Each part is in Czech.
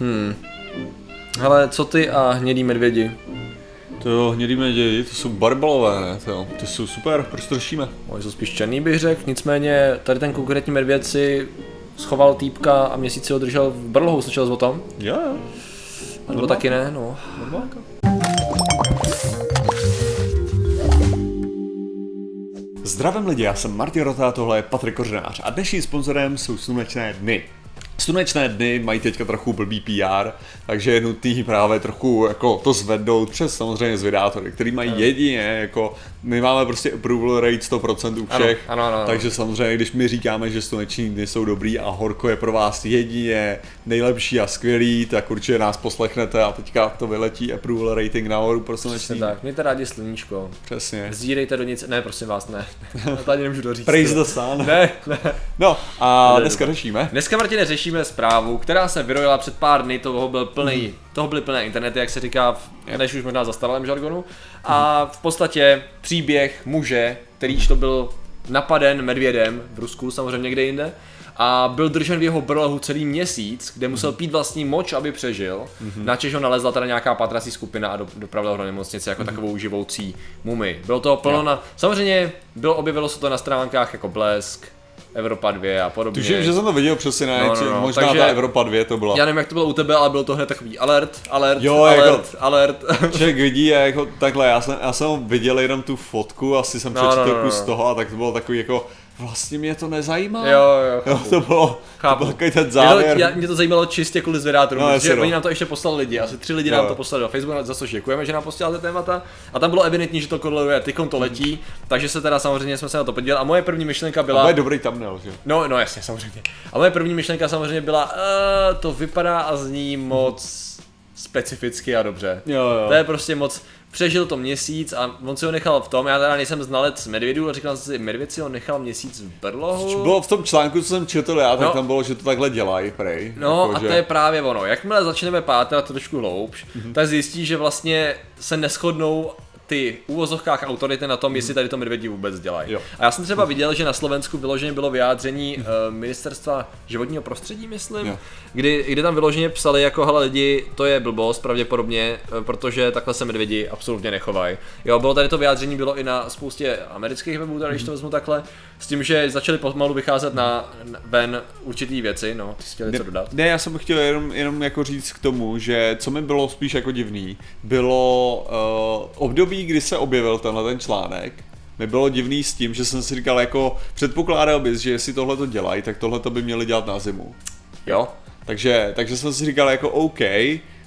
Hmm. Hele, co ty a hnědý medvědi? To jo, hnědý medvědi, to jsou barbalové, ne? To, jo, to jsou super, proč to řešíme? Oni jsou spíš černý bych řekl, nicméně tady ten konkrétní medvěd si schoval týpka a měsíc si ho držel v brlohu, slyšel jsi o tom? Jo, jo. A nebo taky ne, no. Normálka. Zdravím lidi, já jsem Martin Rota, tohle je Patrik Kořenář a dnešním sponzorem jsou Slunečné dny. Slunečné dny mají teďka trochu blbý PR, takže je nutný právě trochu jako to zvednout přes samozřejmě zvědátory, který mají jedině jako, my máme prostě approval rate 100% u všech, ano, ano, ano. takže samozřejmě když my říkáme, že sluneční dny jsou dobrý a horko je pro vás jedině nejlepší a skvělý, tak určitě nás poslechnete a teďka to vyletí approval rating nahoru pro Přesně sluneční tak, mějte rádi sluníčko. Přesně. Zdírejte do nic, ne prosím vás, ne. ani nemůžu to říct. Praise the sun. Ne, ne. No a Ne, ne, dneska ne. řešíme. Dneska, Martine, řešíme zprávu, která se vyrojila před pár dny, toho byl plný, toho byly plné internety, jak se říká, v, než už možná zastaralém žargonu. A v podstatě příběh muže, kterýž to byl napaden medvědem v Rusku, samozřejmě někde jinde, a byl držen v jeho brlohu celý měsíc, kde musel pít vlastní moč, aby přežil. Mm-hmm. Načež ho nalezla teda nějaká patrací skupina a do, dopravila ho do nemocnice jako mm-hmm. takovou živoucí mumy. Bylo to plno na... Samozřejmě bylo, objevilo se to na stránkách jako Blesk, Evropa 2 a podobně. Tuším, že jsem to viděl přesně na No, no, no, možná takže- ta Evropa 2 to byla. Já nevím, jak to bylo u tebe, ale byl to hned takový alert, alert, Jo, alert, jako- alert. Člověk vidí a jako takhle, já jsem, já jsem viděl jenom tu fotku, asi jsem No, přečetl no, no, kus no. toho a tak to bylo takový jako, vlastně mě to nezajímá. jo, jo, jo chápu. to bylo, to Chápu. byl takový ten Mě závěr. to, já, mě to zajímalo čistě kvůli zvědátorům, No, no, protože no. oni nám to ještě poslali lidi, asi tři lidi Jo, nám jo. to poslali do Facebooku, za což děkujeme, že nám posíláte témata. A tam bylo evidentní, že to koreluje, tykom to letí, takže se teda samozřejmě jsme se na to podívali. A moje první myšlenka byla, To je dobrý thumbnail, že? no, no jasně, samozřejmě. A moje první myšlenka samozřejmě byla, uh, to vypadá a zní moc specificky a dobře. Jo, jo. To je prostě moc, přežil to měsíc a on si ho nechal v tom, já teda nejsem znalec medvědů, ale říkal jsem si, medvěd si ho nechal měsíc v brlohu. Bylo v tom článku, co jsem četl já, tak No. tam bylo, že to takhle dělají, prej. No jako, a že... to je právě ono. Jakmile začneme pátrat trošku hloubš, mm-hmm. tak zjistí, že vlastně se neschodnou ty úvozovkách autority na tom, jestli tady to medvědi vůbec dělají. Jo. A já jsem třeba viděl, že na Slovensku vyloženě bylo vyjádření uh, ministerstva životního prostředí, myslím, Jo. kdy, kdy tam vyloženě psali jako hele lidi, to je blbost pravděpodobně, eh, protože takhle se medvědi absolutně nechovají. Jo, bylo tady to vyjádření, bylo i na spoustě amerických webů, tady, když to vezmu takhle, s tím, že začaly pomalu vycházet na, na ven určitý věci, no, ty jsi chtěl něco dodat? Ne, já jsem chtěl jenom, jenom jako říct k tomu, že co mi bylo spíš jako divný, bylo uh, období, kdy se objevil tenhle ten článek, mi bylo divný s tím, že jsem si říkal jako, předpokládal bys, že jestli tohle to dělají, tak tohle to by měli dělat na zimu. Jo, Takže, takže jsem si říkal jako OK,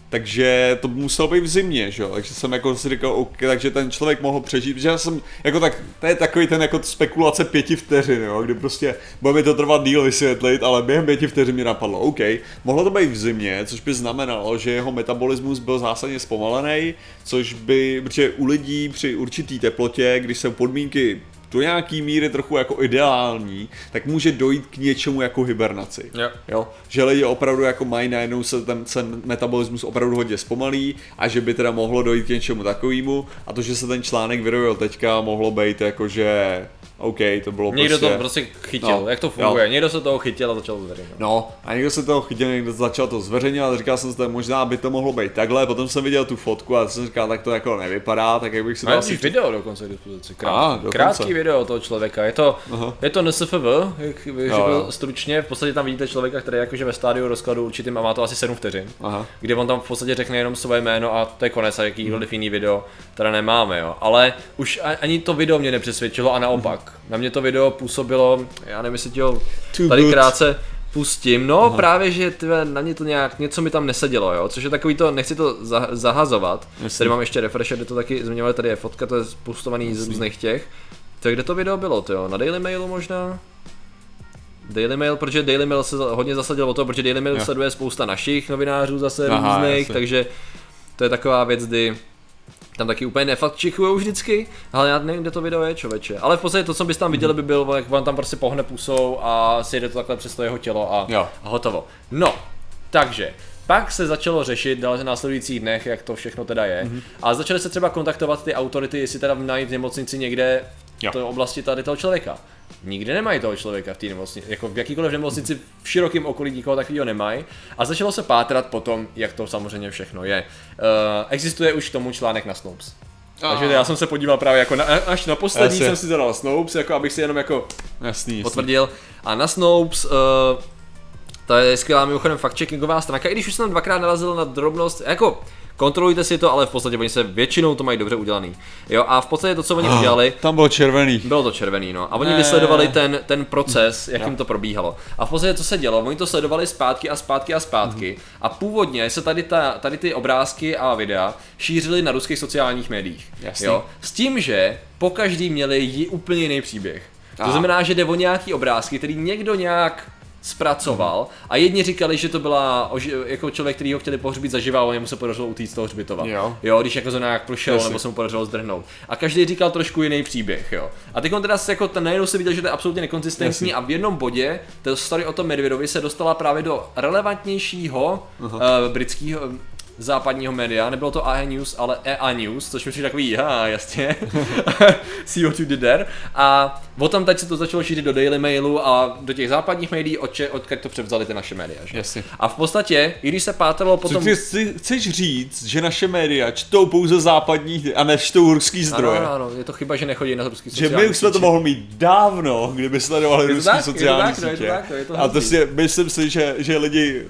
takže to muselo být v zimě, že jo, takže jsem jako si říkal, OK, takže ten člověk mohl přežít, že já jsem, jako tak, to je takový ten jako spekulace pěti vteřin, jo, kdy prostě bude mi to trvat díl vysvětlit, ale během pěti vteřin mi napadlo, OK, mohlo to být v zimě, což by znamenalo, že jeho metabolismus byl zásadně zpomalený, což by, protože u lidí při určitý teplotě, když jsou podmínky do nějaký míry trochu jako ideální, tak může dojít k něčemu jako hibernaci. Jo. Jo, že lidi opravdu jako mají najednou se ten, ten metabolismus opravdu hodně zpomalí a že by teda mohlo dojít k něčemu takovému a to, že se ten článek vyrojil teďka, mohlo být jako, že OK, to bylo Někdo prostě... to prostě chytil, No, jak to funguje, jo. někdo se toho chytil a začal to zveřejňovat. No, a někdo se toho chytil, někdo začal to zveřejňovat, a říkal jsem si, že možná by to mohlo být takhle, potom jsem viděl tu fotku a jsem říkal, tak to jako nevypadá, tak jak bych si to asi... video dokonce k dispozici. Krát, A, dokonce. krátký video toho člověka. Je to, Aha. je to NSFV, jak bych řekl jo. stručně. V podstatě tam vidíte člověka, který je jakože ve stádiu rozkladu určitým a má to asi 7 vteřin. Aha. Kde on tam v podstatě řekne jenom své jméno a to je konec a jakýkoliv jiný video teda nemáme, jo. Ale už ani to video mě nepřesvědčilo a naopak. Na mě to video působilo, já nevím, jestli ti ho tady krátce pustím. No Aha. právě, že tyve, na mě to nějak, něco mi tam nesedělo, jo, což je takový to, nechci to za, zahazovat. Jasně. Tady mám ještě refresher, kde to taky zmiňovali, tady je fotka, to je spustovaný z různých těch. Tak kde to video bylo, to jo, na Daily Mailu možná? Daily Mail, protože Daily Mail se hodně zasadil o to, protože Daily Mail Jo. sleduje spousta našich novinářů zase Aha, různých, jasně. takže to je taková věc, kdy tam taky úplně nefakt čichujou vždycky, ale já nevím, kde to video je, člověče. Ale v podstatě to, co bys tam viděli, by bylo, jak on tam prostě pohne pusou a sjede to takhle přes to jeho tělo a, Jo. a hotovo. No, takže, pak se začalo řešit v následujících dnech, jak to všechno teda je. Mm-hmm. A začaly se třeba kontaktovat ty autority, jestli teda najít v nemocnici někde v té oblasti tady toho člověka. Nikdy nemají toho člověka v té nemocnici, jako v jakýkoliv nemocnici v širokém okolí nikoho takového nemají. A začalo se pátrat potom, jak to samozřejmě všechno je. Uh, existuje už k tomu článek na Snopes. Takže já jsem se podíval právě jako na, až na poslední Jasně. jsem si zadal Snopes, jako abych si jenom jako Jasný, jasný. potvrdil. A na Snopes, uh, to je skvělá mimochodem fact-checkingová stránka, i když už jsem tam dvakrát narazil na drobnost, jako kontrolujte si to, ale v podstatě oni se většinou to mají dobře udělaný. Jo, a v podstatě to, co oni udělali, Tam bylo červený. bylo to červený, no. A oni Ne. vysledovali ten, ten proces, jakým to probíhalo. A v podstatě co se dělo, oni to sledovali zpátky a zpátky a zpátky. A původně se tady, ta, tady ty obrázky a videa šířily na ruských sociálních médiích. Jasný. Jo? S tím, že po každý měli úplně jiný příběh. To znamená, že jde o nějaký obrázky, který někdo nějak zpracoval a jedni říkali, že to byla jako člověk, který ho chtěli pohřbít zaživa a jemu se podařilo utíct z toho hřbitova. Jo. jo, když jako nějak prošel, Jasně. nebo se mu podařilo zdrhnout. A každý říkal trošku jiný příběh, jo. A teď on teda se jako ten najednou se viděl, že to je absolutně nekonzistentní a v jednom bodě ta story o tom Medvědovi se dostala právě do relevantnějšího uh, britského západního média, nebylo to AE News, ale EA News, což mi přijde takový, ha, jasně, see what you did there. A o tam teď se to začalo šířit do Daily Mailu a do těch západních médií, odče, odkud to převzali ty naše média. Že? Jasně. A v podstatě, i když se pátralo Co potom... ty chci- chceš říct, že naše média čtou pouze západní a nečtou ruský zdroje? Ano, ano, je to chyba, že nechodí na ruský Že my už jsme to mohli mít dávno, kdyby sledovali ruský sociální sítě. a to si, myslím si, že, že lidi,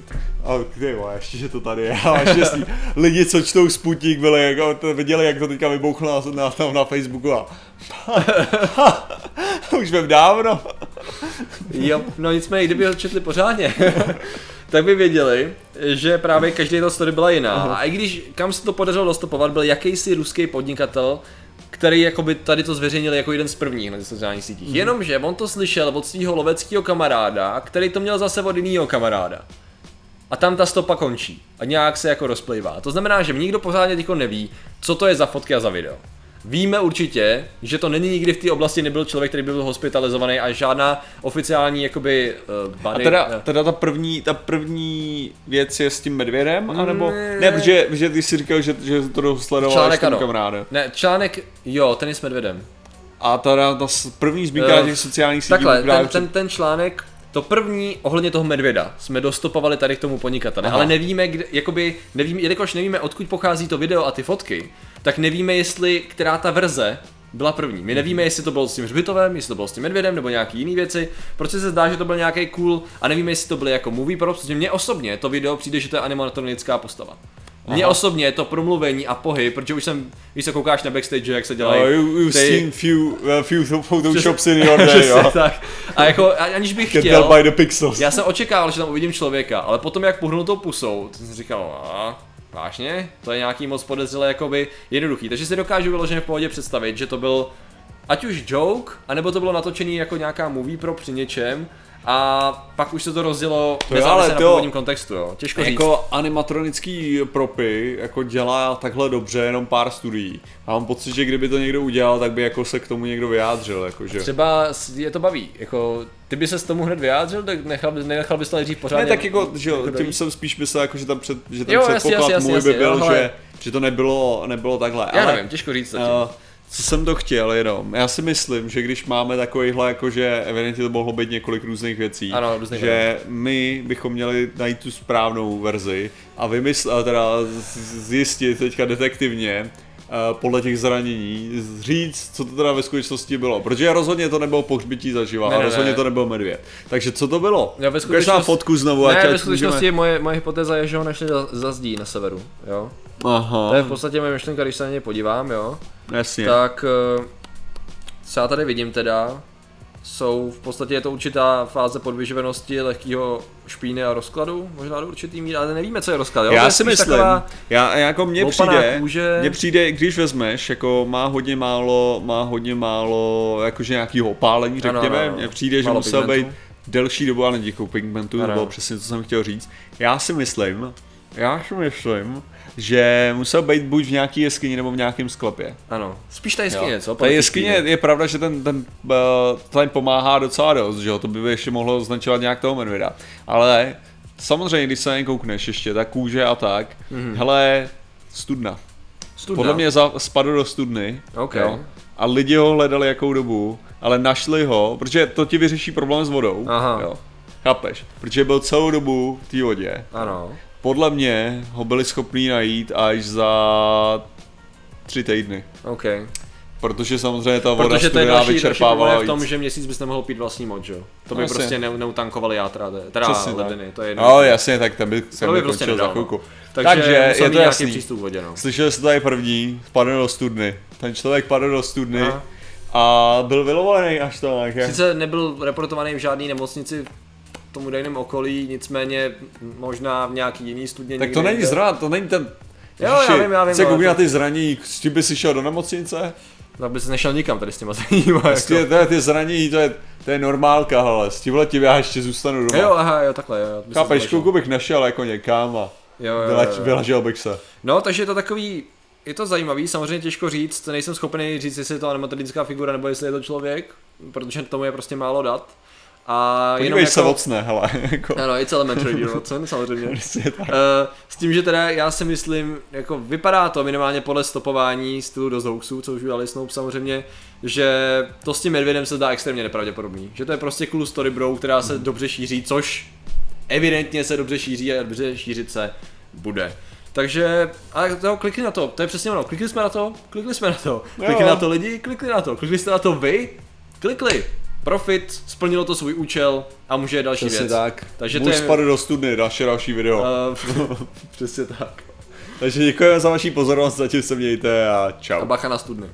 a ty vole, ještě, že to tady je, ale štěstí, lidi, co čtou Sputnik, byli, jako, to viděli, jak to teďka vybouchlo na, na, tam na Facebooku a už jsme dávno. Jo, no nicméně, kdyby ho četli pořádně, tak by věděli, že právě každý to story byla jiná. A i když kam se to podařilo dostupovat, byl jakýsi ruský podnikatel, který jakoby tady to zveřejnil jako jeden z prvních na sociálních sítích. Mhm. Jenomže on to slyšel od svého loveckého kamaráda, který to měl zase od jiného kamaráda. A tam ta stopa končí. A nějak se jako rozplývá. To znamená, že nikdo pořádně teďko neví, co to je za fotky a za video. Víme určitě, že to není nikdy v té oblasti nebyl člověk, který by byl hospitalizovaný a žádná oficiální jakoby uh, A body, teda, eh, teda ta první, ta první věc je s tím medvědem, anebo, Ne. ne, protože, protože ty jsi říkal, že, že to sledoval Článek ještě ano. kamaráde. Ne, článek, jo, ten je s medvědem. A teda ta s- první zmínka na těch sociálních sítích Takhle, ten, před- ten, ten článek, to první ohledně toho medvěda jsme dostupovali tady k tomu podnikateli, Aha. ale nevíme, kde, jakoby, nevíme, jelikož nevíme, odkud pochází to video a ty fotky, tak nevíme, jestli která ta verze byla první. My nevíme, jestli to bylo s tím hřbitovem, jestli to bylo s tím medvědem nebo nějaký jiný věci. Prostě se zdá, že to byl nějaký cool a nevíme, jestli to byly jako movie props, protože mně osobně to video přijde, že to je animatronická postava. Mně osobně to promluvení a pohyb, protože už jsem, když se koukáš na backstage, jak se dělají Oh, you, you've ty- seen few, uh, few photoshops in your day, jo. tak. A jako, aniž bych Can chtěl, by the pixels. já jsem očekával, že tam uvidím člověka, ale potom jak pohnul tou pusou, to jsem říkal, a vážně? To je nějaký moc podezřelé, jakoby jednoduchý. Takže si dokážu vyloženě v pohodě představit, že to byl ať už joke, anebo to bylo natočený jako nějaká movie pro při něčem, a pak už se to rozdělo To jo, ale na to- původním kontextu, jo. Těžko říct. Jako animatronický propy jako dělá takhle dobře jenom pár studií. A mám pocit, že kdyby to někdo udělal, tak by jako se k tomu někdo vyjádřil, jakože. Třeba s- je to baví, jako ty by se s tomu hned vyjádřil, tak nechal, by, nechal bys to nejdřív pořádně. Ne, tak jako, že jo, jako tím jsem spíš myslel, jako, že tam před, že ten Jo, předpoklad jasně, můj jasně, by byl, jo, že, že to nebylo, nebylo takhle. Já ale, nevím, těžko říct zatím. Uh, co jsem to chtěl jenom, já si myslím, že když máme takovýhle, jako že evidentně to mohlo být několik různých věcí, Ano, různých že my bychom měli najít tu správnou verzi a vymyslet, teda zjistit teďka detektivně, eh, podle těch zranění, říct, co to teda ve skutečnosti bylo. Protože rozhodně to nebylo pohřbití zaživa Ne, a ne, rozhodně ne. to nebyl medvěd. Takže co to bylo? Jo, ve Ukaž nám skutečnosti- fotku znovu, ne, ať, ve skutečnosti můžeme... moje, moje hypotéza je, že ho našli za, za zdí na severu, jo. Aha, To je v podstatě moje myšlenka, když se na ně podívám, jo. jasně. Tak, eh, co já tady vidím teda, jsou v podstatě je to určitá fáze podvyživenosti, lehkého špíny a rozkladu, možná do určitý míry, ale nevíme, co je rozklad, jo. To Já je si myslím, já, jako mně přijde, kůže. mně přijde, když vezmeš, jako má hodně málo, má hodně málo, jakože nějakýho opálení, řekněme, ano, ano. mně přijde, že musel pigmentu. být delší dobu, ale díkou pigmentu, to bylo přesně, co jsem chtěl říct. Já si myslím, já si myslím, že musel být buď v nějaký jeskyni nebo v nějakém sklepě. Ano, spíš ta jeskyně, co? Ta jeskyně špíny. je pravda, že ten, ten uh, tam pomáhá docela dost, že jo, to by ještě mohlo označovat nějak toho medvěda. Ale samozřejmě, když se na koukneš ještě, tak kůže a tak, Mhm. mm-hmm. hele, studna. Studna. Podle mě za, spadl do studny. OK. Jo. a lidi ho hledali jakou dobu, ale našli ho, protože to ti vyřeší problém s vodou. Aha. Jo. Chápeš? Protože byl celou dobu v té vodě. Ano. Podle mě ho byli schopní najít až za tři týdny. OK. Protože samozřejmě ta voda Protože to je další, další vyčerpávala problém v víc. tom, že měsíc bys nemohl pít vlastní že? jo? To by No, prostě ne, neutankovali játra, te- teda Přesně tak. lediny, to je jedno. No jasně, tak ten by, to by prostě za nedal, no. chvilku. Takže, Takže je to jasný. přístup vodě, no. Slyšeli jste tady první, spadl do studny. Ten člověk padl do studny Aha. a byl vylovolený až to nějaké. Sice nebyl reportovaný v žádné nemocnici v tom údajném okolí, nicméně možná v nějaký jiný studně Tak to není jinde. zrát, to není ten... Jo, já vím, já vím, Se ale ty zranění, s tím by si šel do nemocnice? Tak bys nešel nikam tady s těma zraněníma. Prostě Jako. to je ty zranění, to je, to je normálka, hele, s tímhle tím já ještě zůstanu doma. Jo, aha, jo, takhle, jo. by Chápeš, chvilku bych nešel jako někam a Jo, jo, jo, vylež, jo. vyležel bych se. No, takže je to takový, je to zajímavý, samozřejmě těžko říct, nejsem schopný říct, jestli je to animatronická figura nebo jestli je to člověk, protože tomu je prostě málo dat. A jenom Podívej se jako, ocne, hele, jako. Ano, it's elementary, Watson, samozřejmě. Prostě. Eh, s tím, že teda já si myslím, jako vypadá to minimálně podle stopování stylu do hoaxů, co už udělali Snoop samozřejmě, že to s tím medvědem se zdá extrémně nepravděpodobný. Že to je prostě cool story bro, která se dobře šíří, což evidentně se dobře šíří a dobře šířit se bude. Takže, ale to, klikni na to, to je přesně ono, klikli jsme na to, klikli jsme na to, klikli Jo. na to lidi, klikli na to, klikli jste na to vy, klikli, profit, splnilo to svůj účel a může další Přesně věc. tak. Takže Muž to je- spadl do studny, další další video. Uh, přesně tak. Takže děkujeme za vaši pozornost, zatím se mějte a čau. A bacha na studny.